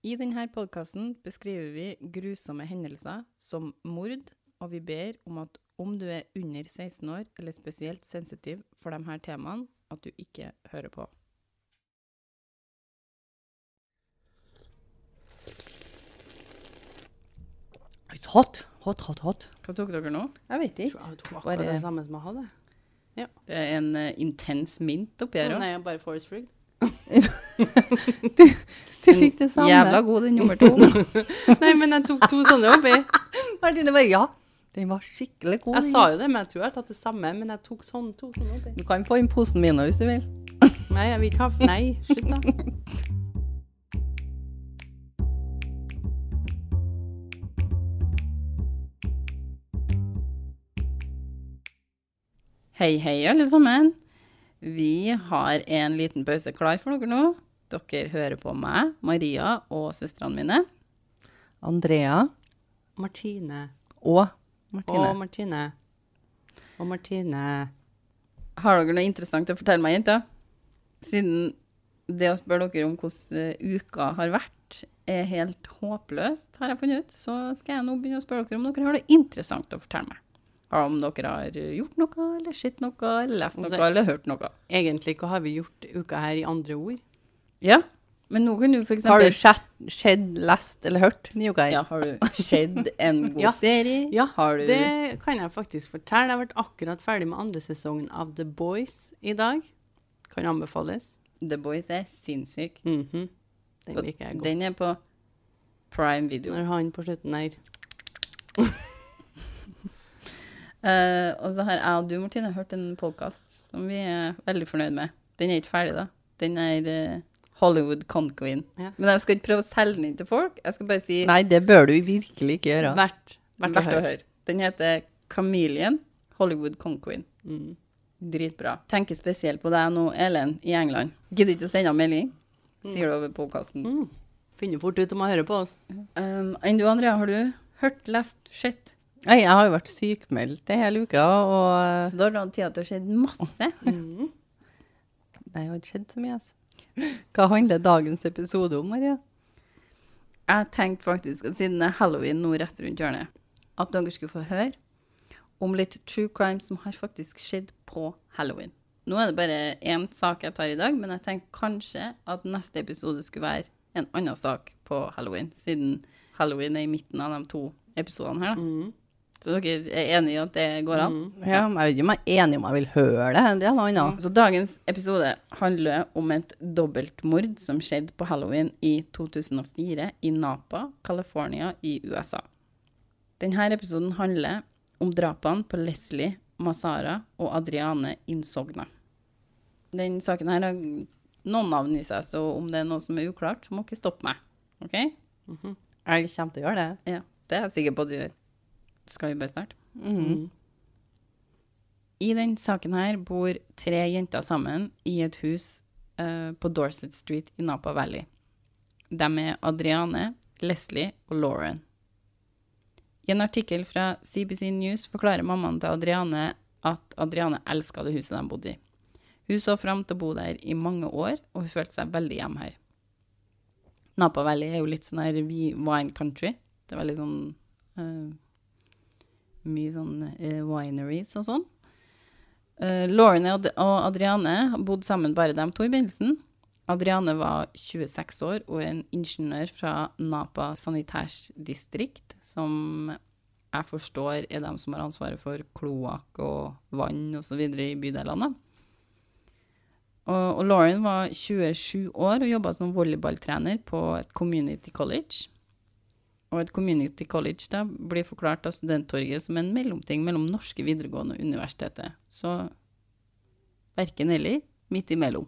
I denne podkasten beskriver vi grusomme hendelser som mord, og vi ber om at om du er under 16 år eller spesielt sensitiv for disse temaene, at du ikke hører på. It's hot. Hot, hot, hot. Hva tok dere nå? Jeg vet ikke. Jeg tok Bare- akkurat det samme som jeg hadde. Det er en uh, intens mint oppi her òg. Nei, bare Forest Frigg. Du fikk det samme. Jævla god, den nummer to. Nei, men jeg tok to sånne oppi. Martine bare, ja, den var skikkelig god. Jeg sa jo det, men jeg tror jeg har tatt det samme. Men jeg tok sånn, to sånne oppi. Du kan få inn posen min hvis du vil. Nei, jeg vil ikke ha Nei, slutt da. Hei, hei, alle sammen. Vi har en liten pause klar for dere nå. Dere hører på meg, Maria og søstrene mine. Andrea Martine. og Og Martine. Martine. Og Martine. Har dere noe interessant å fortelle meg, jenter? Siden det å spørre dere om hvordan eh, uka har vært, er helt håpløst, har jeg funnet ut, så skal jeg nå begynne å spørre dere om dere har noe interessant å fortelle meg. Om dere har eh, gjort noe, eller sett noe, eller lest noe, Altså- eller hørt noe. Egentlig, hva har vi gjort uka her i andre ord? Ja, men nå kan du for Har du eksempel... sett, skjedd, lest eller hørt New Guy? Ja, har du skjedd en god Ja. serie? Ja, har du... Det kan jeg faktisk fortelle. Jeg har vært akkurat ferdig med andre sesongen av The Boys i dag. Kan anbefales. The Boys er sinnssyk. Mhm. Den Og liker jeg godt. Den er på Prime Video. Når han på slutten der Uh, og så har jeg og du, Martine, hørt en podkast som vi er veldig fornøyd med. Den er ikke ferdig, da. Den er eh, Hollywood Conqueen. Ja. Men jeg skal ikke prøve å selge den inn til folk. Jeg skal bare si Nei, det bør du virkelig ikke gjøre. Verdt, verdt, verdt å høre. Den heter Chameleon Hollywood Conqueen. Mm. Dritbra. Tenker spesielt på deg nå, Elen, i England. Gidder ikke å sende melding. Sier du over podkasten. Mm. Finner fort ut om å høre på oss. Um, Enn du, Andrea, har du hørt, lest, sett? Nei, jeg har jo vært sykmeldt en hel uke, og Så da har du hatt tid til å se masse. Mm. Nei, jeg har ikke skjedd så mye, altså. Hva handler dagens episode om, Maria? Jeg tenkte faktisk at siden det er halloween nå rett rundt hjørnet, at dere skulle få høre om litt true crime som har faktisk skjedd på halloween. Nå er det bare én sak jeg tar i dag, men jeg tenkte kanskje at neste episode skulle være en annen sak på halloween, siden halloween er i midten av de to episodene her. da. Mm. Så dere er enige i at det går an? Ja, men jeg vet ikke om jeg er enig om jeg vil høre det. Det er noe annet. Så dagens episode handler om et dobbeltmord som skjedde på halloween i 2004 i Napa, California i USA. Denne episoden handler om drapene på Leslie Masara og Adriane Insogna. Den saken her har noen navn i seg, så om det er noe som er uklart, så må dere stoppe meg. OK? Jeg kommer til å gjøre det. Ja, det er jeg sikker på at du gjør. Skal vi bare starte? Mhm. I den saken her bor tre jenter sammen i et hus uh, på Dorset Street i Napa Valley. De er Adriane, Leslie og Lauren. I en artikkel fra CBC News forklarer mammaen til Adriane at Adriane elska det huset de bodde i. Hun så fram til å bo der i mange år, og hun følte seg veldig hjemme her. Napa Valley er jo litt sånn her wine country. Det er veldig sånn eh, Mye sånn eh, wineries og sånn. Uh, Lauren og Ad- og Adriane bodde sammen bare de to i begynnelsen. Adriane var 26 år og en ingeniør fra Napa sanitærsdistrikt, som jeg forstår er dem som har ansvaret for kloakk og vann osv. i bydelene. Og, og Lauren var 27 år og jobba som volleyballtrener på et community college. Og et community college da blir forklart av Studenttorget som en mellomting mellom norske videregående og universitetet. Så verken eller, midt imellom.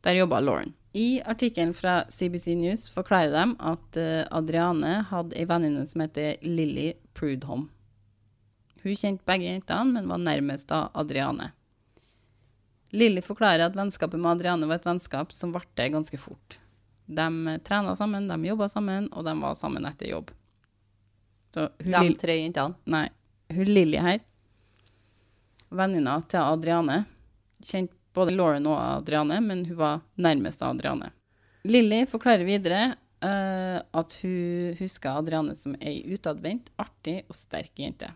Der jobba Lauren. I artikkelen fra CBC News forklarer de at eh, Adriane hadde ei venninne som heter Lily Prudhom. Hun kjente begge jentene, men var nærmest av Adriane. Lilly forklarer at vennskapet med Adriane var et vennskap som varte ganske fort. De trena sammen, de jobba sammen, og de var sammen etter jobb. Så hun De tre jentene. Nei, hun Lilly her, venninna til Adriane, kjente både Lauren og Adriane, men hun var nærmest Adriane. Lilly forklarer videre uh, at hun husker Adriane som ei utadvendt, artig og sterk jente.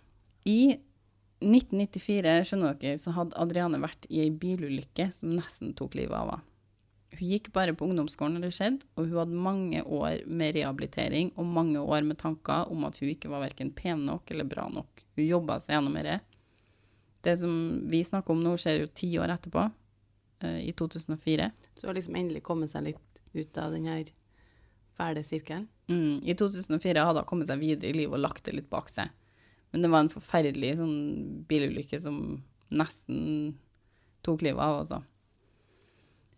I 1994 skjønner dere, så hadde Adriane vært i ei bilulykke som nesten tok livet av henne. Hun gikk bare på ungdomsskolen når det skjedde, og hun hadde mange år med rehabilitering og mange år med tanker om at hun ikke var verken pen nok eller bra nok. Hun jobba seg gjennom det. Det som vi snakker om nå, skjer jo ti år etterpå, eh, i 2004. Så har liksom endelig kommet seg litt ut av den her fæle sirkelen. Mm, I 2004 hadde hun kommet seg videre i livet og lagt det litt bak seg. Men det var en forferdelig sånn bilulykke som nesten tok livet av, altså.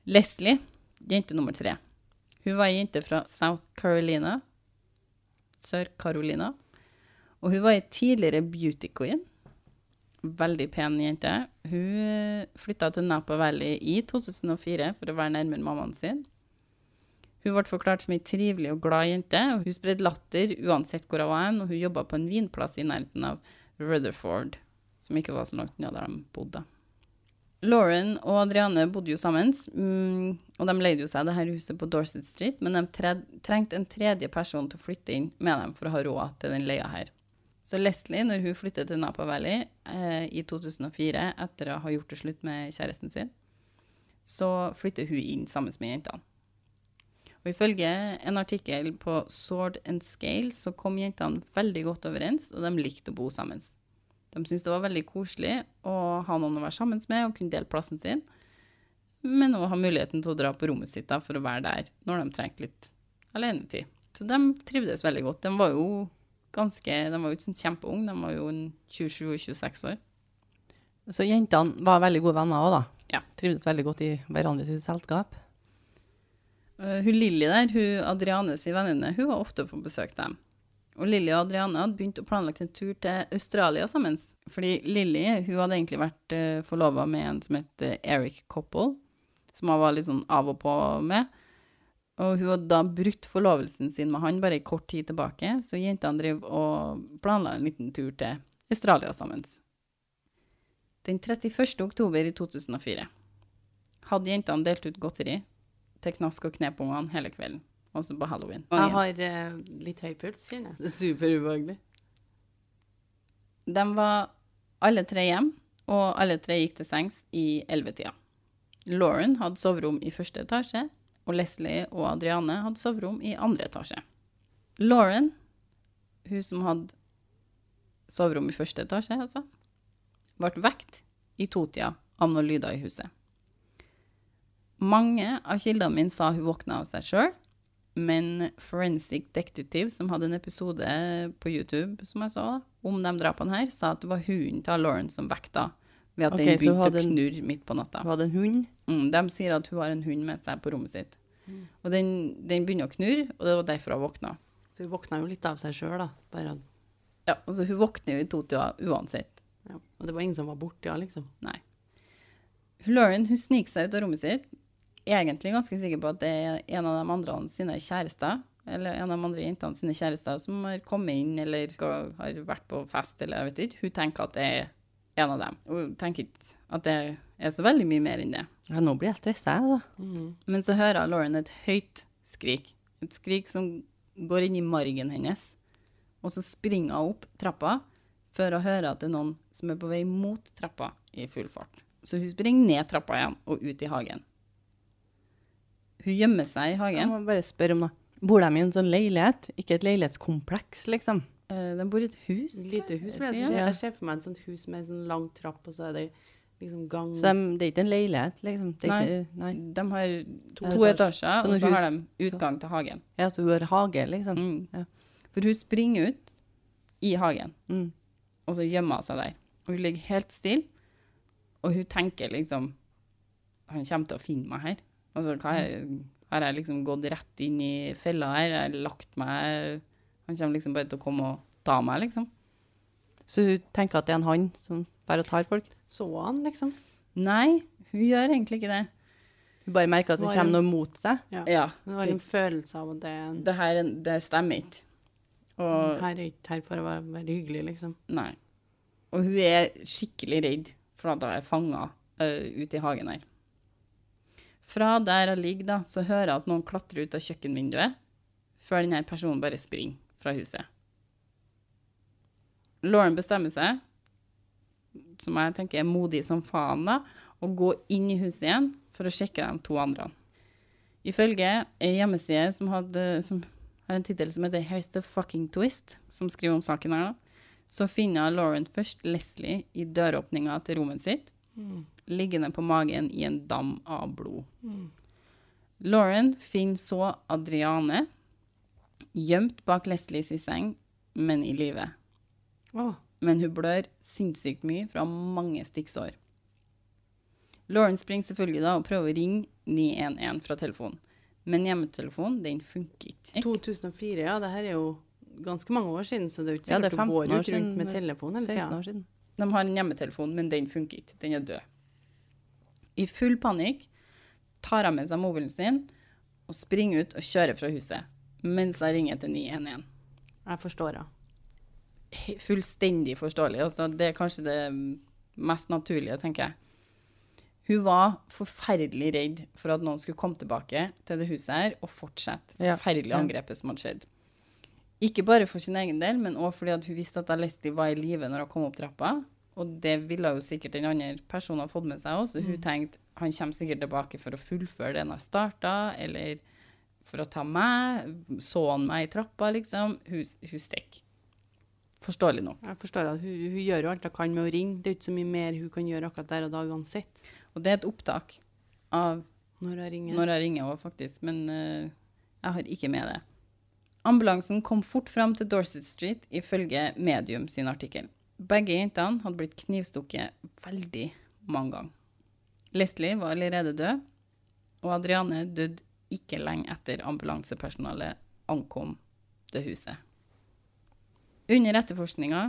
Leslie, jente nummer tre. Hun var ei jente fra South Carolina, Sør-Carolina. Og hun var ei tidligere beauty queen. Veldig pen jente. Hun flytta til Napa Valley i 2004 for å være nærmere mammaen sin. Hun ble forklart som ei trivelig og glad jente, og hun spredde latter uansett hvor hun var og hun jobba på en vinplass i nærheten av Rutherford, som ikke var så langt unna der de bodde. Lauren og Adriane bodde jo sammen, mm, og de leide jo seg det her huset på Dorset Street, men de trengte en tredje person til å flytte inn med dem for å ha råd til den leia her. Så Leslie, når hun flyttet til Napa Valley eh, i 2004, etter å ha gjort det slutt med kjæresten sin, så flytter hun inn sammen med jentene. Og ifølge en artikkel på Sword and Scale så kom jentene veldig godt overens, og de likte å bo sammen. De syntes det var veldig koselig å ha noen å være sammen med og kunne dele plassen sin, men også ha muligheten til å dra på rommet sitt da, for å være der når de trengte litt alenetid. Så de trivdes veldig godt. De var jo ganske, de var jo ikke sånn kjempeunge, de var jo 27-26 år. Så jentene var veldig gode venner òg, da. Ja. Trivdes veldig godt i hverandre sitt selskap. Uh, hun Lilly der, hun Adrianes venninne, hun var ofte på besøk til dem. Og Lilly og Adriane hadde begynt å planlegge en tur til Australia sammen. Fordi Lilly hun hadde egentlig vært uh, forlova med en som het eh, Eric Coppel, som hun var litt sånn av og på med. Og hun hadde da brutt forlovelsen sin med han bare kort tid tilbake, så jentene drev og planla en liten tur til Australia sammen. Den 31. oktober i 2004 hadde jentene delt ut godteri til knask- og knepungene hele kvelden, også på halloween. Jeg har eh, litt høy puls, kjenner jeg. Det er superubehagelig. De var alle tre hjem, og alle tre gikk til sengs i ellevetida. Lauren hadde soverom i første etasje, og Leslie og Adriane hadde soverom i andre etasje. Lauren, hun som hadde soverom i første etasje, altså, ble vekt i totida av noen lyder i huset. Mange av kildene mine sa hun våkna av seg sjøl, men Forensic Detective, som hadde en episode på YouTube som jeg så, om de drapene her, sa at det var hunden til Lauren som vekta ved at okay, den begynte å knurre midt på natta. Hun hadde en hund. Mm, de sier at hun har en hund med seg på rommet sitt. Og den, den begynner å knurre, og det var derfor hun våkna. Så hun våkna jo litt av seg sjøl, da. Bare, Ja, altså Hun våkner jo i totida uansett. ja. Og det var ingen som var borte, ja, liksom. Nei. Lauren hun sniker seg ut av rommet sitt, egentlig ganske sikker på at det er en av de andre sine kjærester, eller en av de andre jentene sine kjærester som har kommet inn eller skal, har vært på fest, eller jeg vet ikke. Hun tenker at det er en av dem. Hun tenker ikke at det er så veldig mye mer enn det. Ja, nå blir jeg stressa, altså. Men så hører Lauren et høyt skrik. Et skrik som går inn i margen hennes. Og så springer hun opp trappa før hun hører at det er noen som er på vei mot trappa i full fart. Så hun springer ned trappa igjen og ut i hagen. Hun gjemmer seg i Jeg hagen. må bare spørre om noe. Bor de i en sånn leilighet? Ikke et leilighetskompleks, liksom? Eh, De bor i et hus. Et lite hus, vil jeg si. Ja. Jeg ser for meg et sånt hus med en sånn lang trapp, og så er det liksom gang Så de, det er ikke en leilighet, liksom? Det er Nei. Ikke, nei. De har to, etasjer. etasjer, og så har de utgang til hagen. Ja, så hun har hage, liksom? Mm. Ja. For hun springer ut i hagen. Mm. og så gjemmer hun seg der. Og hun ligger helt stille, og hun tenker liksom Han kommer til å finne meg her. Altså, hva er, har jeg liksom gått rett inn i fella her? Har jeg lagt meg Han kommer liksom bare til å komme og ta meg, liksom. Så hun tenker at det er en han som bare tar folk? Så han, liksom. Nei, hun gjør egentlig ikke det. Hun bare merker at det kommer noe mot seg? Ja. Ja, Hun har det, en følelse av at det det her det stemmer ikke. Og Her er ikke her for å være, være hyggelig, liksom. Nei. Og hun er skikkelig redd for at hun er fanga ute i hagen her. Fra der jeg ligger, da, så hører jeg at noen klatrer ut av kjøkkenvinduet, før denne personen bare springer fra huset. Lauren bestemmer seg, som jeg tenker er modig som faen, da, å gå inn i huset igjen for å sjekke de to andre. Ifølge ei hjemmeside som, hadde, som har en tittel som heter 'Here's the fucking twist', som skriver om saken her, da, så finner Lauren først Leslie i døråpninga til rommet sitt, liggende på magen i en dam av blod. Lauren finner så Adriane gjemt bak Leslies i seng, men i live. Oh. Men hun blør sinnssykt mye fra mange stikksår. Lauren springer selvfølgelig da og prøver å ringe 911 fra telefonen. Men hjemmetelefonen, den funker ikke. 2004, ja. Det her er jo ganske mange år siden, så det er jo ikke Ja, sikkert er du går 15 år rundt med telefon hele tida. De har en hjemmetelefon, men den funker ikke. Den er død. I full panikk tar hun med seg mobilen sin og springer ut og kjører fra huset, mens hun ringer til 911. Jeg forstår, ja. fullstendig forståelig. Altså, det er kanskje det mest naturlige, tenker jeg. Hun var forferdelig redd for at noen skulle komme tilbake til det huset her og fortsette forferdelige ja. angrepet som hadde skjedd. Ikke bare for sin egen del, men òg fordi at hun visste at Leslie var i live når hun kom opp trappa. Og det ville jo sikkert den andre personen ha fått med seg òg, så hun tenkte han kommer sikkert tilbake for å fullføre det han har starta, eller for å ta meg. Så han meg i trappa, liksom? Hun, hun stikker. Forståelig nok. Jeg forstår at hun, hun gjør jo alt hun kan med å ringe. Det er ikke så mye mer hun kan gjøre akkurat der og da uansett. Og det er et opptak av Når hun ringer. når jeg ringer òg, faktisk, men uh, jeg har ikke med det. Ambulansen kom fort fram til Dorset Street, ifølge Medium sin artikkel. Begge jentene hadde blitt knivstukket veldig mange ganger. Leslie var allerede død, og Adriane døde ikke lenge etter ambulansepersonalet ankom det huset. Under etterforskninga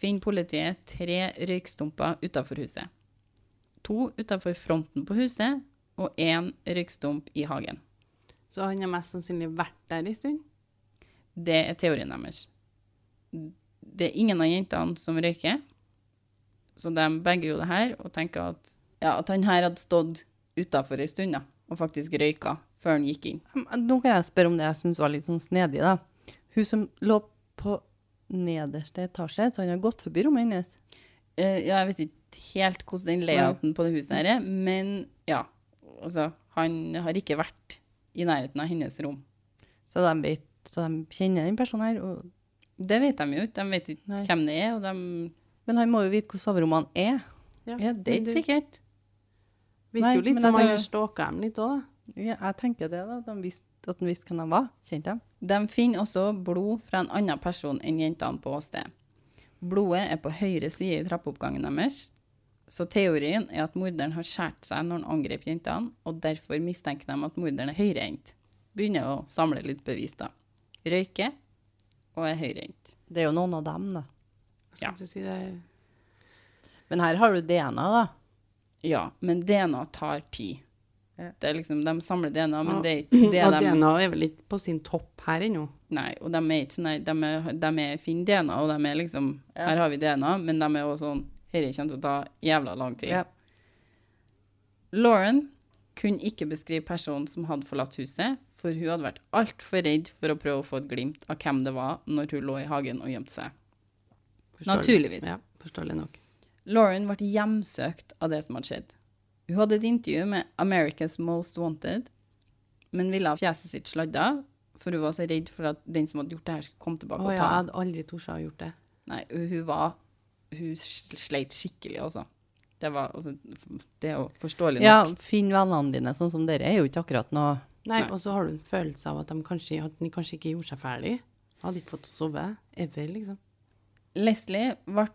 finner politiet tre røykstumper utafor huset. To utafor fronten på huset og én røykstump i hagen. Så han har mest sannsynlig vært der en stund. Det er teorien deres. Det er ingen av jentene som røyker, så de bager jo det her og tenker at, ja, at han her hadde stått utafor ei stund og faktisk røyka før han gikk inn. Nå kan jeg spørre om det jeg syns var litt sånn snedig, da. Hun som lå på nederste etasje, så han har gått forbi rommet hennes. Uh, ja, jeg vet ikke helt hvordan den layouten på det huset her er, men ja. Altså, han har ikke vært i nærheten av hennes rom. Så de, vet, så de kjenner den personen her. Og, Det vet de jo ikke. De vet ikke Nei. hvem det er, og de men han må jo vite hvor soverommene er. Ja, det er ikke sikkert. Virker Nei, jo litt men som altså- han har stalka dem litt òg, da. Ja, jeg tenker det, da. De visste, at de visste hvem de var. Kjente dem. De finner også blod fra en annen person enn jentene på åstedet. Blodet er på høyre side i trappeoppgangen deres, så teorien er at morderen har skåret seg når han angrep jentene, og derfor mistenker de at morderen er høyrehendt. Begynner å samle litt bevis, da. Røyker og er høyrehendt. Det er jo noen av dem, da. Ja. si det. Men her har du DNA, da. Ja, men DNA tar tid. Ja. Det er liksom, De samler DNA, men Ja. det er ikke det og de DNA er vel ikke på sin topp her ennå. Nei, og de er ikke sånn de er, de er fin DNA, og de er liksom, Ja. her har vi DNA, men de er også sånn, dette kommer til å ta jævla lang tid. Ja. Lauren kunne ikke beskrive personen som hadde forlatt huset, for hun hadde vært altfor redd for å prøve å få et glimt av hvem det var når hun lå i hagen og gjemte seg. Forståelig. Naturligvis. Ja, forståelig nok. Lauren ble hjemsøkt av det som hadde skjedd. Hun hadde et intervju med America's Most Wanted, men ville ha fjeset sitt sladda, for hun var så redd for at den som hadde gjort det her, skulle komme tilbake oh, og ja, jeg hadde aldri tort å ha gjort det. Nei, hun var Hun sleit skikkelig, altså. Det var altså, Det er jo forståelig nok. Ja, finn vennene dine, sånn som dere er jo ikke akkurat noe Nei, Nei. Og så har du en følelse av at de kanskje, at de kanskje ikke gjorde seg ferdig. Hadde ikke fått sove. Ever, liksom. Leslie ble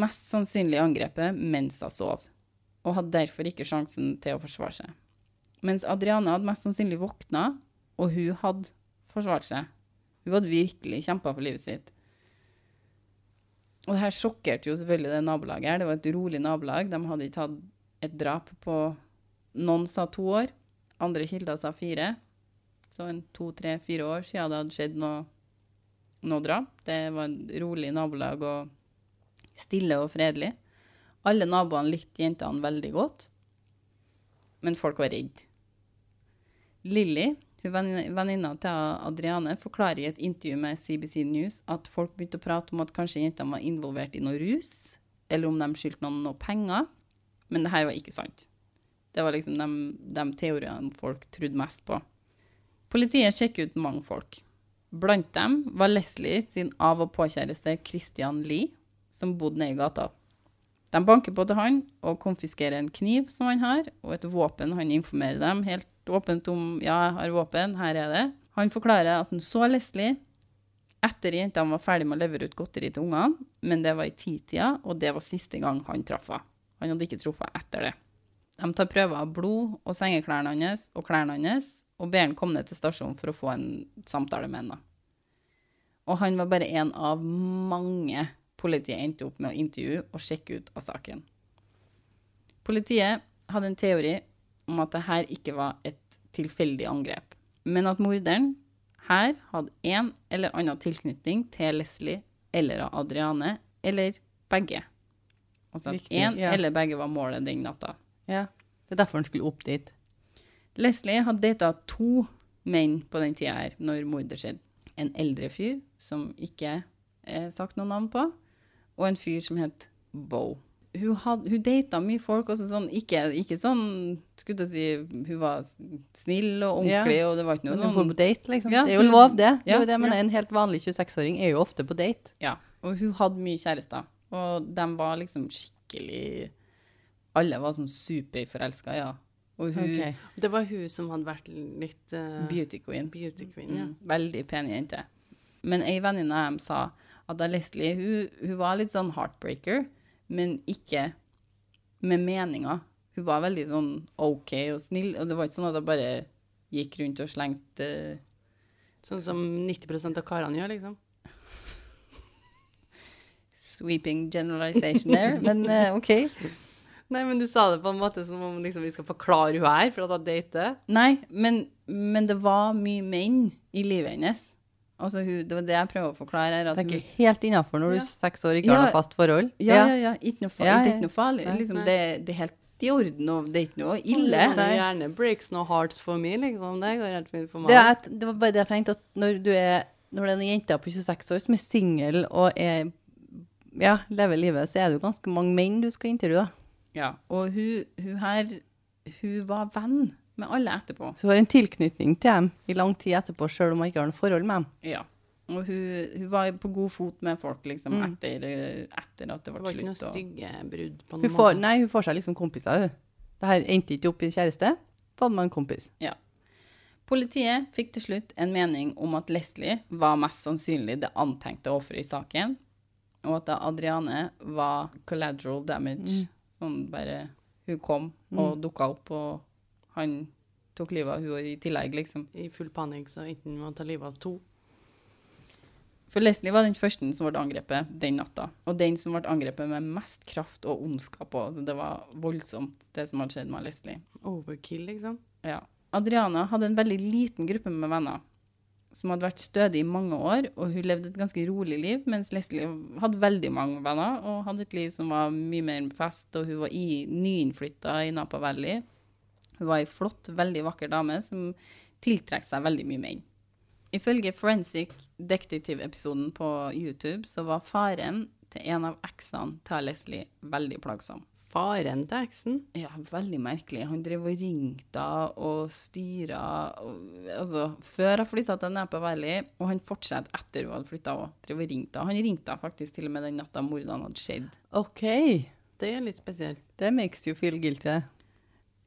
mest sannsynlig angrepet mens hun sov, og hadde derfor ikke sjansen til å forsvare seg. Mens Adriana hadde mest sannsynlig våkna, og hun hadde forsvart seg. Hun hadde virkelig kjempa for livet sitt. Og det her sjokkerte jo selvfølgelig det nabolaget her. Det var et rolig nabolag. De hadde ikke hatt et drap på Noen sa to år, andre kilder sa fire. Så en to, tre, fire år siden det hadde skjedd noe, noe drap. Det var en rolig nabolag og stille og fredelig. Alle naboene likte jentene veldig godt, men folk var redde. Lilly, venninna til Adriane, forklarer i et intervju med CBC News at folk begynte å prate om at kanskje jentene var involvert i noe rus, eller om de skyldte noen noe penger. Men det her var ikke sant. Det var liksom de, de teoriene folk trodde mest på. Politiet sjekker ut mange folk. Blant dem var Leslie sin av- og påkjæreste Christian Lee, som bodde nede i gata. De banker på til han og konfiskerer en kniv som han har, og et våpen. Han informerer dem helt åpent om ja, jeg har våpen, her er det. Han forklarer at han så Leslie etter jentene var ferdig med å levere ut godteri til ungene, men det var i titida, og det var siste gang han traff henne. Han hadde ikke truffet henne etter det. De tar prøver av blod og sengeklærne hans og klærne hans, og ber han komme ned til stasjonen for å få en samtale med henne. Og han var bare en av mange politiet endte opp med å intervjue og sjekke ut av saken. Politiet hadde en teori om at det her ikke var et tilfeldig angrep, men at morderen her hadde en eller annen tilknytning til Leslie eller Adriane, eller begge. Altså at én ja. eller begge var målet den natta. Ja. Det er derfor han skulle opp dit. Leslie hadde data to menn på den tida her, når mordet skjedde. En eldre fyr, som ikke er sagt noe navn på, og en fyr som het Bo. Hun, had, hun data mye folk, også sånn, ikke, ikke sånn, skulle jeg si, hun var snill og ordentlig, og det var ikke noe sånn hun sånn, på date, liksom. Ja, det er jo lov, det. det, ja, jo det men ja. En helt vanlig 26-åring er jo ofte på date. ja, og hun hadde mye kjærester, og de var liksom skikkelig, alle var sånn superforelsket, ja. Og hun, okay. Det var hun som hadde vært litt uh, beauty queen. beauty queen, ja. Mm, veldig pen jente. Men ei venninne av dem sa at Leslie hun, hun var litt sånn heartbreaker, men ikke med meninger. Hun var veldig sånn OK og snill, og det var ikke sånn at hun bare gikk rundt og slengte Sånn som 90% av karene gjør, liksom. sweeping generalization there, men uh, OK. Nei, men du sa det på en måte som om liksom, vi skal forklare hun her for at hun dater. Nei, men, men det var mye menn i livet hennes. Altså, hun, det var det jeg prøver å forklare. At Det er ikke helt innafor når du Ja. er seks år og ikke har noe fast forhold. Ja, ja, ja. Ikke noe, farlig. Ja, ja. ikke noe farlig. Nei. Liksom, Nei. det, det er helt i orden, og det er ikke noe ille. Det er gjerne breaks no hearts for me, liksom. Det går helt fint for meg. Det, er, et- det var bare det jeg tenkte, at når du er når det er en jente på 26 år som er singel og er, ja, lever livet, så er det jo ganske mange menn du skal intervjue. da. Ja, og hun, hun her, hun var venn med alle etterpå. Så hun har en tilknytning til dem i lang tid etterpå, sjøl om hun ikke har noe forhold med dem. Ja. Og hun, hun var på god fot med folk liksom Mm. etter, etter at det det var ikke noe. Og, stygge brudd på Hun noen får, måte. nei, hun får seg liksom kompiser, hun. Det her endte ikke opp i kjæreste, fått med en kompis. ja. Politiet fikk til slutt en mening om at Leslie var mest sannsynlig det antenkte offeret i saken, og at Adriane var collateral damage. Sånn bare Hun kom og dukka opp, og han tok livet av hun i tillegg, liksom. I full panikk, så enten må han ta livet av to. For Leslie var den første som ble angrepet den natta. Og den som ble angrepet med mest kraft og ondskap. Altså, det var voldsomt, det som hadde skjedd med Leslie. Overkill, liksom. Ja. Adriana hadde en veldig liten gruppe med venner som hadde vært stødig i mange år, og hun levde et ganske rolig liv, mens Leslie hadde veldig mange venner og hadde et liv som var mye mer fest, og hun var i, nyinnflytta i Napa Valley. Hun var ei flott, veldig vakker dame som tiltrakk seg veldig mye menn. Ifølge Forensic Detective-episoden på YouTube så var faren til en av eksene til Leslie veldig plagsom. Faren til eksen. Ja, veldig merkelig. Han drev og ringte og styra altså, før jeg flytta til Nepa Valley, og han fortsatte etter hun hadde flytta òg. Drev og ringte. Han ringte faktisk til og med den natta mordene hadde skjedd. OK. Det er litt spesielt. Det makes you feel guilty.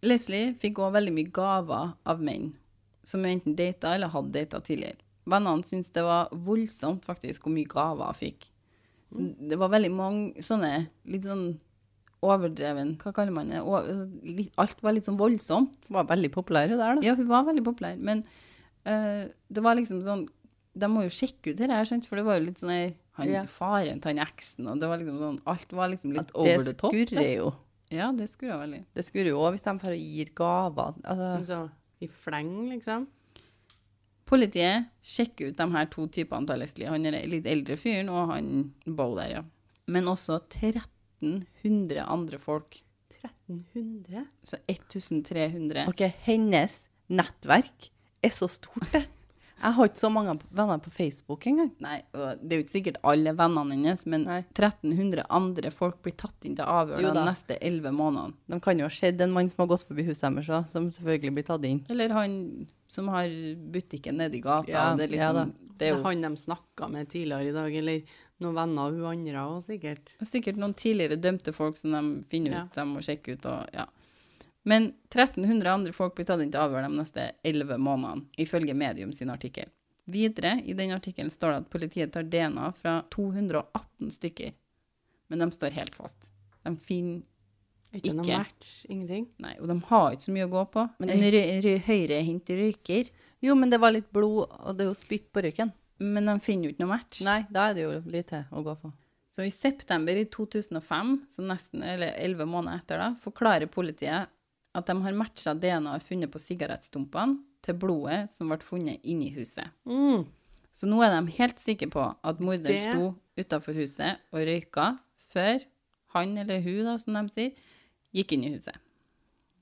Leslie fikk òg veldig mye gaver av menn som hun enten data eller hadde data tidligere. Vennene syntes det var voldsomt faktisk hvor mye gaver hun fikk. Så det var veldig mange sånne litt sånn overdreven Hva kaller man det? Alt var litt sånn voldsomt. Hun var veldig populær hun der, da. Ja, hun var veldig populær, men uh, det var liksom sånn De må jo sjekke ut det her, skjønt. for det var jo litt sånn her han, Ja. Faren til han eksen, og det var liksom sånn Alt var liksom litt over det the top. skurrer jo. Ja, det skurrer veldig. Det skurrer jo òg hvis de får gir gaver. Altså, Så i fleng, liksom. Politiet sjekker ut de her to typene Leslie. Han er litt eldre fyren, og han Bo der, ja. Men også 1300 andre folk. 1300? Så 1300. OK, hennes nettverk er så stort, det. Jeg har ikke så mange venner på Facebook engang. Nei, og det er jo ikke sikkert alle vennene hennes, men Nei. 1300 andre folk blir tatt inn til avhør de neste 11 månedene. De kan jo ha sett en mann som har gått forbi huset deres som selvfølgelig blir tatt inn. Eller han som har butikken nedi gata. Ja, det er ja liksom, da. det er jo Han de snakka med tidligere i dag, eller noen venner hun andre òg, sikkert. sikkert noen tidligere dømte folk som de finner ut, Ja. de må sjekke ut og ja. Men 1300 andre folk blir tatt inn til avhør de neste 11 månedene, ifølge Medium sin artikkel. Videre i den artikkelen står det at politiet tar DNA fra 218 stykker. Men de står helt fast. De finner Ikke, noe Ikke. match, ingenting. Nei, og de har ikke så mye å gå på. Men en rø rø høyrehendt røyker, Jo, men det var litt blod, og det er jo spytt på røyken. Men de finner jo ikke noe match. Nei, da er det jo til å gå på. Så i september i 2005, så nesten, eller 11 måneder etter da, forklarer politiet at de har matcha DNA funnet på sigarettstumpene til blodet som ble funnet inni huset. Mm. Så nå er de helt sikre på at morderen Det- sto utenfor huset og røyka før han eller hun, da, som de sier, gikk inn i huset.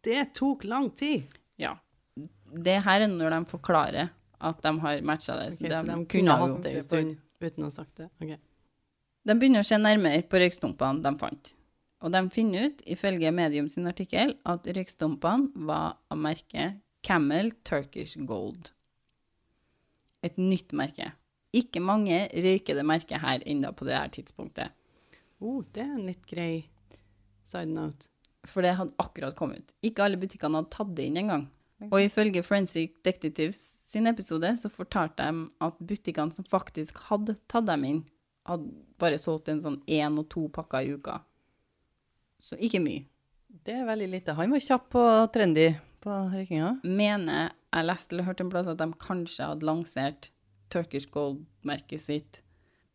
Det tok lang tid. Ja. Det her er når de forklarer at de har matcha det. Okay, så de kunne ha hatt det en stund uten å ha sagt det. Okay. De begynner å se nærmere på røykstumpene de fant. Og de finner ut, ifølge Medium sin artikkel, at røykstumpene var av merket Camel Turkish Gold. Et nytt merke. Ikke mange røyker det merket her ennå på det her tidspunktet. Oh, det er en litt grei side note. For det hadde akkurat kommet ut. Ikke alle butikkene hadde tatt det inn engang. Og ifølge Forensic Detectives sin episode så fortalte de at butikkene som faktisk hadde tatt dem inn, hadde bare solgt en sånn én og to pakker i uka. Så ikke mye. Det er veldig lite. Han var kjapp og trendy på røykinga. Mener jeg leste eller hørte en plass at de kanskje hadde lansert Turkish Gold-merket sitt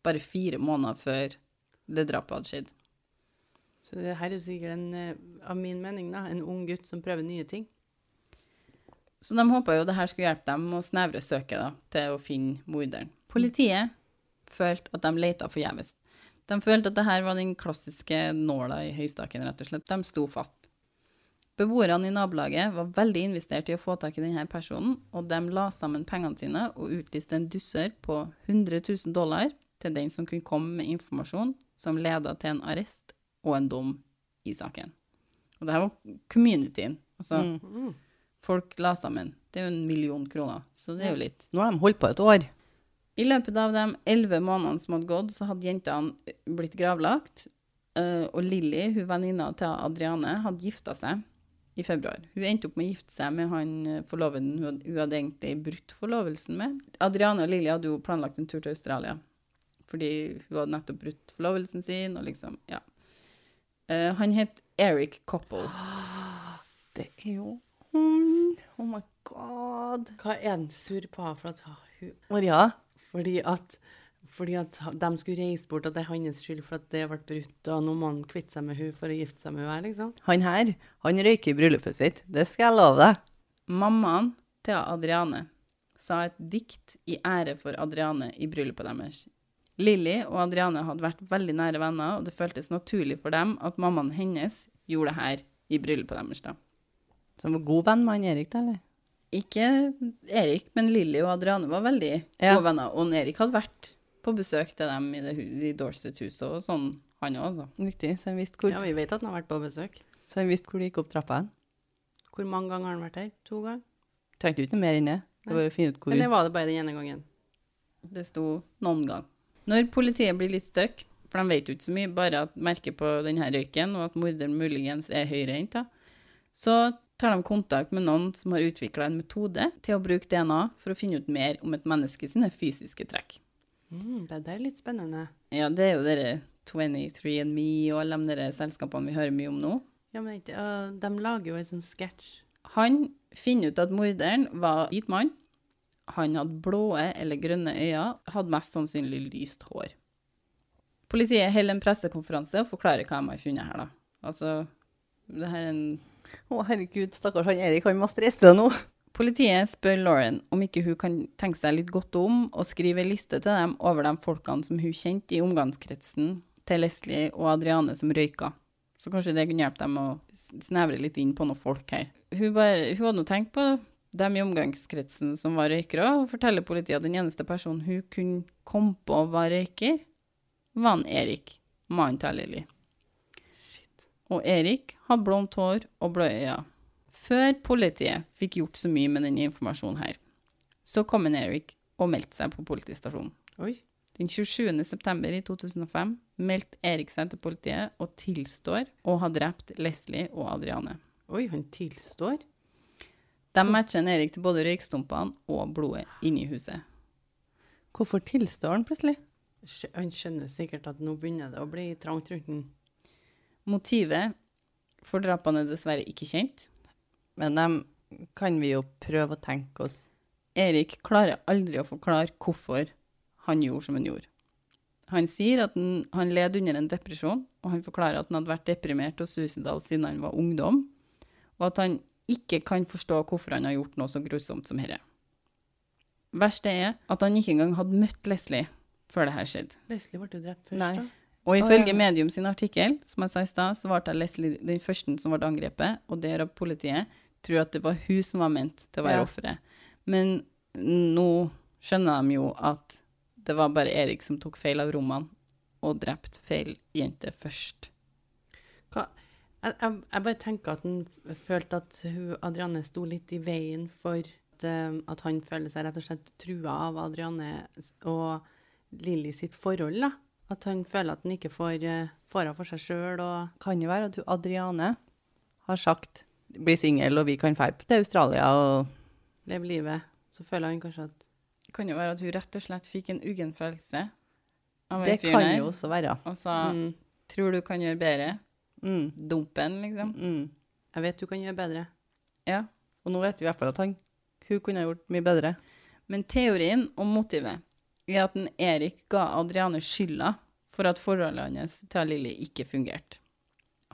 bare fire måneder før det drapet hadde skjedd. Så det her er jo sikkert en, eh, av min mening, da, en ung gutt som prøver nye ting. Så de håpa jo det her skulle hjelpe dem å snevre søket da, til å finne morderen. Politiet følte at de leita forgjeves. De følte at det her var den klassiske nåla i høystaken, rett og slett. De sto fast. Beboerne i nabolaget var veldig investert i å få tak i denne personen, og de la sammen pengene sine og utlyste en dusør på 100 000 dollar til den som kunne komme med informasjon som leda til en arrest og en dom i saken. Og det her var communityen. Altså, Mm. Folk la sammen. Det er jo en million kroner, så det er jo litt. Nå har de holdt på et år. I løpet av de elleve månedene som hadde gått, så hadde jentene blitt gravlagt. eh, Og Lilly, hun venninna til Adriane, hadde gifta seg i februar. Hun endte opp med å gifte seg med han eh, forloveden hun hun hadde egentlig brutt forlovelsen med. Adriane og Lilly hadde jo planlagt en tur til Australia, fordi hun hadde nettopp brutt forlovelsen sin, og liksom, ja. Uh, han het Eric Coppell. Det er jo hun. Oh my god. Hva er han sur på for at hun Maria, Fordi at, fordi at de skulle reise bort, at det er hans skyld for at det ble brutt, og nå må han kvitte seg med hun for å gifte seg med hun her, liksom. han her, han røyker i bryllupet sitt. Det skal jeg love deg. Mammaen til Adriane sa et dikt i ære for Adriane i bryllupet deres. Lilly og Adriane hadde vært veldig nære venner, og det føltes naturlig for dem at mammaen hennes gjorde det her i bryllupet deres. da. Så han var god venn med han Erik, da, eller? Ikke Erik, men Lilly og Adriane var veldig Ja. gode venner. Og Erik hadde vært på besøk til dem i, det, i Dorset-huset og sånn, han òg, altså. Riktig, så han visste hvor, Ja, vi vet at han har vært på besøk. så han visste hvor det gikk opp trappa hen. Hvor mange ganger har han vært her? To ganger? Trengte jo ikke noe mer enn det. Det var å finne ut hvor Eller var det bare den ene gangen? Det sto noen gang. Når politiet blir litt støkk, for de vet jo ikke så mye, bare at merket på denne røyken, og at morderen muligens er høyrehendt, da, så tar de kontakt med noen som har utvikla en metode til å bruke DNA for å finne ut mer om et menneske sine fysiske trekk. Mm, det er litt spennende. Ja, det er jo dere 23andMe og alle de der selskapene vi hører mye om nå. Ja, men øh, de lager jo en sånn sketsj. Han finner ut at morderen var hvit mann. Han hadde blå eller grønne øyne, hadde mest sannsynlig lyst hår. Politiet holder en pressekonferanse og forklarer hva de har funnet her, da. Altså, det her er en Å, herregud, stakkars han Erik, han må stresse nå. Politiet spør Lauren om ikke hun kan tenke seg litt godt om og skrive en liste til dem over de folkene som hun kjente i omgangskretsen til Leslie og Adriane som røyka. Så kanskje det kunne hjelpe dem å snevre litt inn på noen folk her. Hun, bare, hun hadde nå tenkt på dem i omgangskretsen som var røykere, forteller politiet at den eneste personen hun kunne komme på var røyker, var han Erik, mannen til Lilly. Og Erik hadde blondt hår og blå øyne. Før politiet fikk gjort så mye med denne informasjonen her, så kom en Erik og meldte seg på politistasjonen. Oi. Den 27. september i 2005 meldte Erik seg til politiet og tilstår å ha drept Leslie og Adriane. Oi, han tilstår. De matcher en Erik til både røykstumpene og blodet inni huset. Hvorfor tilstår han plutselig? Han skjønner sikkert at nå begynner det å bli trangt rundt den. Motivet for drapene er dessverre ikke kjent. Men dem kan vi jo prøve å tenke oss. Erik klarer aldri å forklare hvorfor han gjorde som han gjorde. Han sier at han, han led under en depresjon, og han forklarer at han hadde vært deprimert og suicidal siden han var ungdom, og at han ikke kan forstå hvorfor han har gjort noe så grusomt som dette. Verst er at han ikke engang hadde møtt Leslie før det her skjedde. Leslie ble jo drept først, Nei. da. Og ifølge ifølge ja. Medium sin artikkel, som jeg sa i stad, så ble Leslie den første som ble angrepet, og der av politiet tror at det var hun som var ment til å være Ja. offeret. Men nå skjønner de jo at det var bare Erik som tok feil av rommene og drepte feil jente først. Hva? Jeg, jeg, jeg bare tenker at han følte at hun, Adriane sto litt i veien for at, eh, at han føler seg rett og slett trua av Adriane og Lilly sitt forhold. da. At han føler at han ikke får, uh, for seg sjøl. Og Kan jo være at hun Adriane har sagt bli singel, og vi kan dra til Australia og leve livet. Så føler han kanskje at Det kan jo være at hun rett og slett fikk en uggen følelse av Det en fyr kan der, jo også være. og sa mm, 'tror du kan gjøre bedre', Mm, dumpen, liksom. mm. Jeg vet du kan gjøre bedre. Ja. Og nå vet vi i hvert fall at han hun kunne ha gjort mye bedre. Men teorien om motivet er at en Erik ga Adriane skylda for at forholdet hans til Lilly ikke fungerte.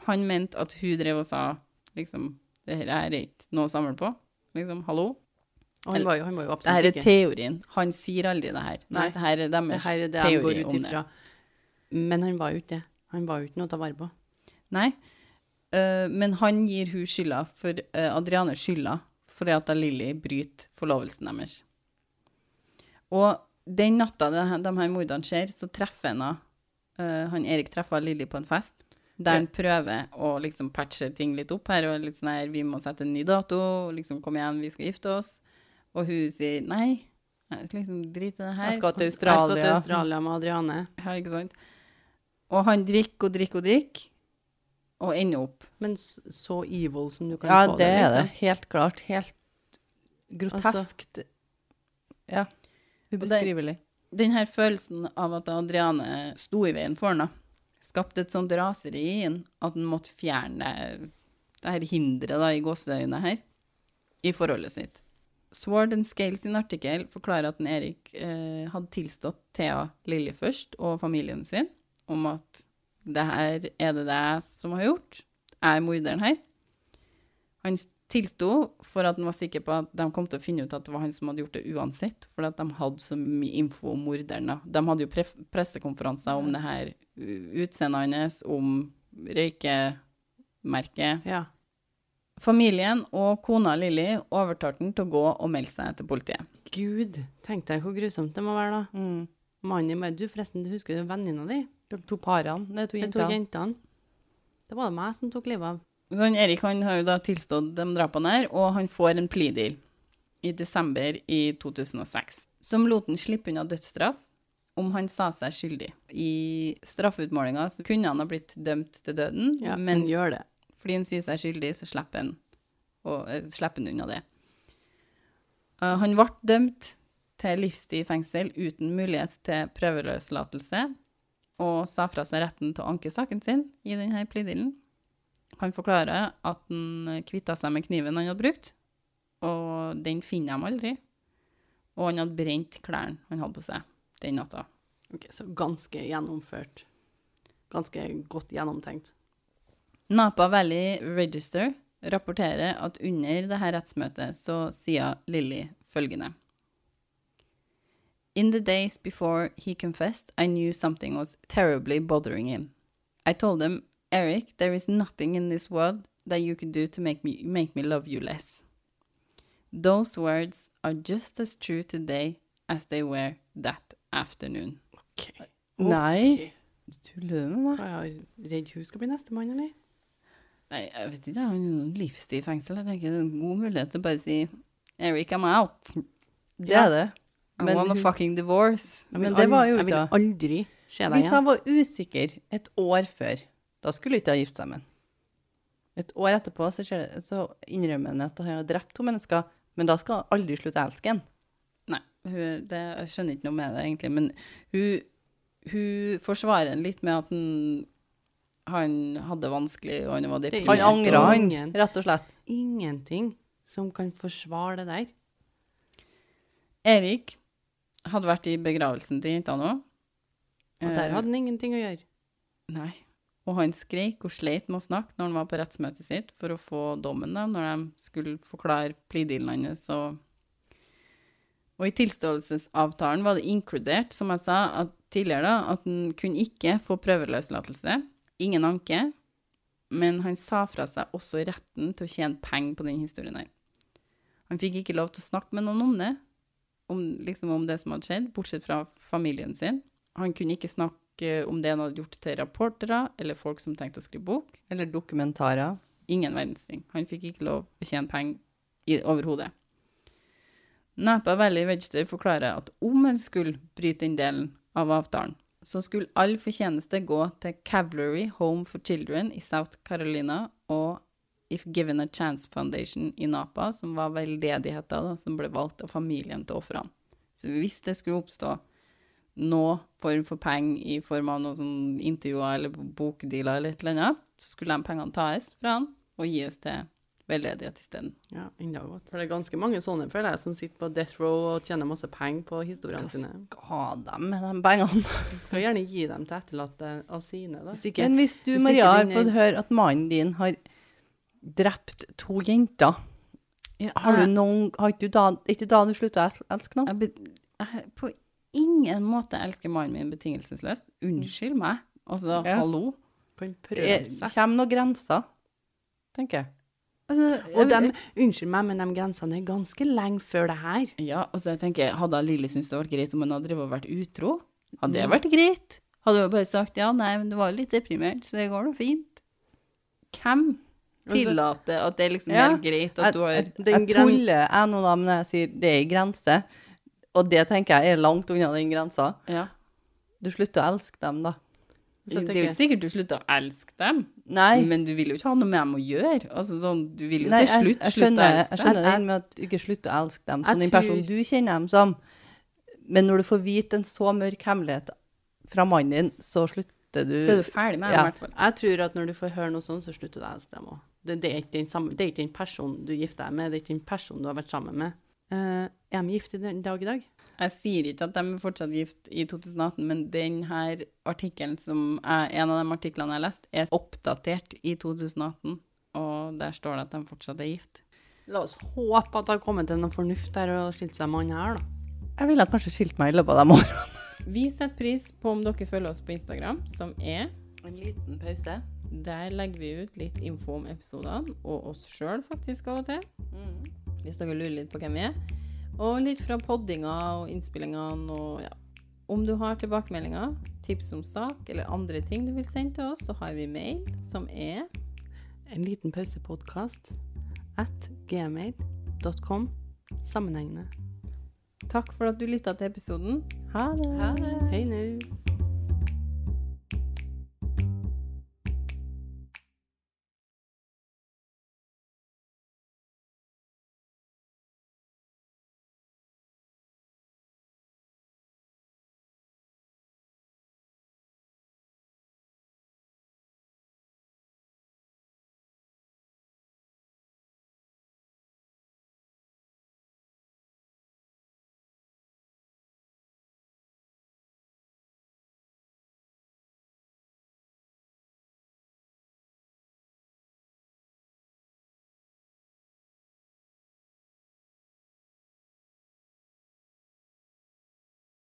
Han mente at hun drev og sa liksom det her er ikke noe å samle på. Liksom, hallo? Og han var jo, han var jo Det her er teorien. Han sier aldri det her. Nei. Det her er Det deres her er det teori går ut om det. Men han var jo ikke det. Han var jo ikke noe å ta vare på. Nei. Uh, men han gir hun skylda for uh, Adriane skylda for at Lilly bryter forlovelsen deres. Og den natta de, de her mordene skjer, så treffer han henne, eh, han Erik treffer Lilly på en fest, der han prøver å liksom patche ting litt opp her, og litt sånn her, vi må sette en ny dato, liksom kom igjen, vi skal gifte oss. Og hun sier nei, jeg skal liksom drite i det her. Jeg skal til Jeg skal til Australia. Australia med Adriane. Ja, ikke sant? Og han drikker og drikker og drikker, og ender opp Men så evil som du kan Ja, få det er det. liksom. Helt klart. Helt groteskt. ja. Ubeskrivelig. den her følelsen av at Adriane sto i veien for henne, skapte et sånt raseri i han at han måtte fjerne det, her hinderet da, i gåseøynene her, i forholdet sitt. Sword and Scale sin artikkel forklarer at Erik eh, hadde tilstått Thea Lilje først, og familien sin, om at det her er det det som har gjort. Jeg er morderen her. Han tilsto for at han var sikker på at de kom til å finne ut at det var han som hadde gjort det uansett, for at de hadde så mye info om morderen. De hadde jo pre pressekonferanser om det her utseendet hans, om røykemerket. Ja. Familien og kona Lilly overtalte han til å gå og melde seg til politiet. Gud, tenk deg hvor grusomt det må være, da. Mm. Mannen bare Du, forresten, du husker du venninna di? De to parene. De to jentene. Det var det meg som tok livet av. Han Erik han har jo da tilstått de drapene her, og han får en plea deal i desember i 2006, som lot han slippe unna dødsstraff om han sa seg skyldig. I straffeutmålinga så kunne han ha blitt dømt til døden, Ja, men gjør det. fordi han sier seg skyldig, så slipper han, og, eh, slipper han unna det. Uh, han ble dømt til livstid i fengsel uten mulighet til prøveløslatelse, og sa fra seg retten til å anke saken sin i denne plea-dealen. Han forklarer at han kvitta seg med kniven han hadde brukt, og den finner de aldri. Og han hadde brent klærne han hadde på seg den natta. Ok, Så ganske gjennomført. Ganske godt gjennomtenkt. Napa Valley Register rapporterer at under dette rettsmøtet så sier Lilly følgende. In the days before he confessed, I knew something was terribly bothering him. I told him, Eric, there is nothing in this world that you can do to make me, make me love you less. Those words are just as true today as they were that afternoon. Ok. Nei. Tuller du med meg? Er jeg redd hun skal bli nestemann, eller? Nei, jeg vet ikke, Jeg har noen livstid i fengsel. Jeg tenker det er en god mulighet til å bare si Eric, I'm out. Det Ja. er det. I Men want a fucking divorce. Men det var jo ikke Jeg vil aldri se deg igjen. Hvis han var usikker et år før, da skulle ikke ha gift seg med ham. Et år etterpå så, skjer det, så innrømmer han at han har drept to mennesker, men da skal han aldri slutte å elske ham. Nei, hun, det, jeg skjønner ikke noe med det egentlig, men hun, hun forsvarer ham litt med at han, han hadde vanskelig, og han var er Han angrer angra, han, rett og slett. Ingenting som kan forsvare det der. Erik hadde vært i begravelsen til jenta nå. Og Eh, der hadde han ingenting å gjøre. Nei. Og han skreik og sleit med å snakke når han var på rettsmøtet sitt for å få dommen, da, når de skulle forklare plea-dealen hans. Og, og i tilståelsesavtalen var det inkludert, som jeg sa tidligere, da, at han kunne ikke få prøveløslatelse. Ingen anke. Men han sa fra seg også retten til å tjene penger på den historien her. Han fikk ikke lov til å snakke med noen om det, om, liksom om det som hadde skjedd, bortsett fra familien sin. Han kunne ikke snakke om det han hadde gjort til rapportere eller folk som tenkte å skrive bok. Eller dokumentarer. Ingen verdens ting. Han fikk ikke lov å tjene penger overhodet. Napa Valley Register forklarer at om han skulle bryte den delen av avtalen, så skulle all fortjeneste gå til Cavalry Home for Children i South Carolina og If Given a Chance Foundation i Napa, som var veldedigheten da, som ble valgt av familien til ofrene. Så hvis det skulle oppstå noe form for penger i form av noen sånn intervjuer eller bokdealer eller et eller annet, så skulle de pengene tas fra han og gis til veldedighet isteden. Ja, enda godt. For det er ganske mange sånne, føler jeg, som sitter på death row og tjener masse penger på Hva historiene sine. skal ha dem med de pengene? Du skal gjerne gi dem til etterlatte av sine, da. Hvis ikke, Men hvis du, hvis Maria, har er- fått høre at mannen din har drept to jenter, har du noen, har ikke du da, ikke da du slutter å els- elske noen? Jeg, jeg på ingen måte elsker mannen min betingelsesløst. Unnskyld meg. Altså, Ja. hallo. kan prøve er- seg. kommer noen grenser, tenker jeg. Altså, Og de, unnskyld meg, men de grensene er ganske lenge før det her. Ja, altså jeg tenker, hadde Lilly syntes det var greit om hun hadde drevet og vært utro? Hadde det vært greit? Hadde hun bare sagt ja, nei, men du var litt deprimert, så det går nå fint. Hvem tillater at det liksom er Ja, greit at du har Jeg, Den tuller jeg nå da, men jeg sier det er en grense, og det tenker jeg er langt unna den grensa. ja. Du slutter å elske dem da. Så Det er jo ikke sikkert du slutter å elske dem, Nei, men du vil jo ikke ha noe med dem å gjøre. Altså sånn, du vil jo Nei til slutt jeg slutte å elske dem. jeg skjønner Jeg- den med at du ikke slutter å elske dem Jeg som den personen du kjenner dem som. Men når du får vite en så mørk hemmelighet fra mannen din, så slutter du Så er du ferdig med dem, Ja. i hvert fall. Jeg tror at når du får høre noe sånt, så slutter du å elske dem òg. Det, det er ikke den personen du gifter deg med, det er ikke den personen du har vært sammen med. Eh, er de gift i dag i dag? Jeg sier ikke at de er fortsatt gift i 2018, men denne artikkelen som er en av de artiklene jeg har lest, er oppdatert i 2018, og der står det at de fortsatt er gift. La oss håpe at det har kommet til noe fornuft der og skilt seg med han her, da. Jeg ville kanskje skilt meg i løpet av de årene. Vi setter pris på om dere følger oss på Instagram, som er En liten pause. Der legger vi ut litt info om episodene, og oss sjøl faktisk av og til. Hvis dere lurer litt på hvem vi er. Og litt fra poddinga og innspillingene og ja. Om du har tilbakemeldinger, tips om sak eller andre ting du vil sende til oss, så har vi mail, som er En liten pausepodkast at gmail.com. Sammenhengende. Takk for at du lytta til episoden. Ha det. Ha det. Hei nå.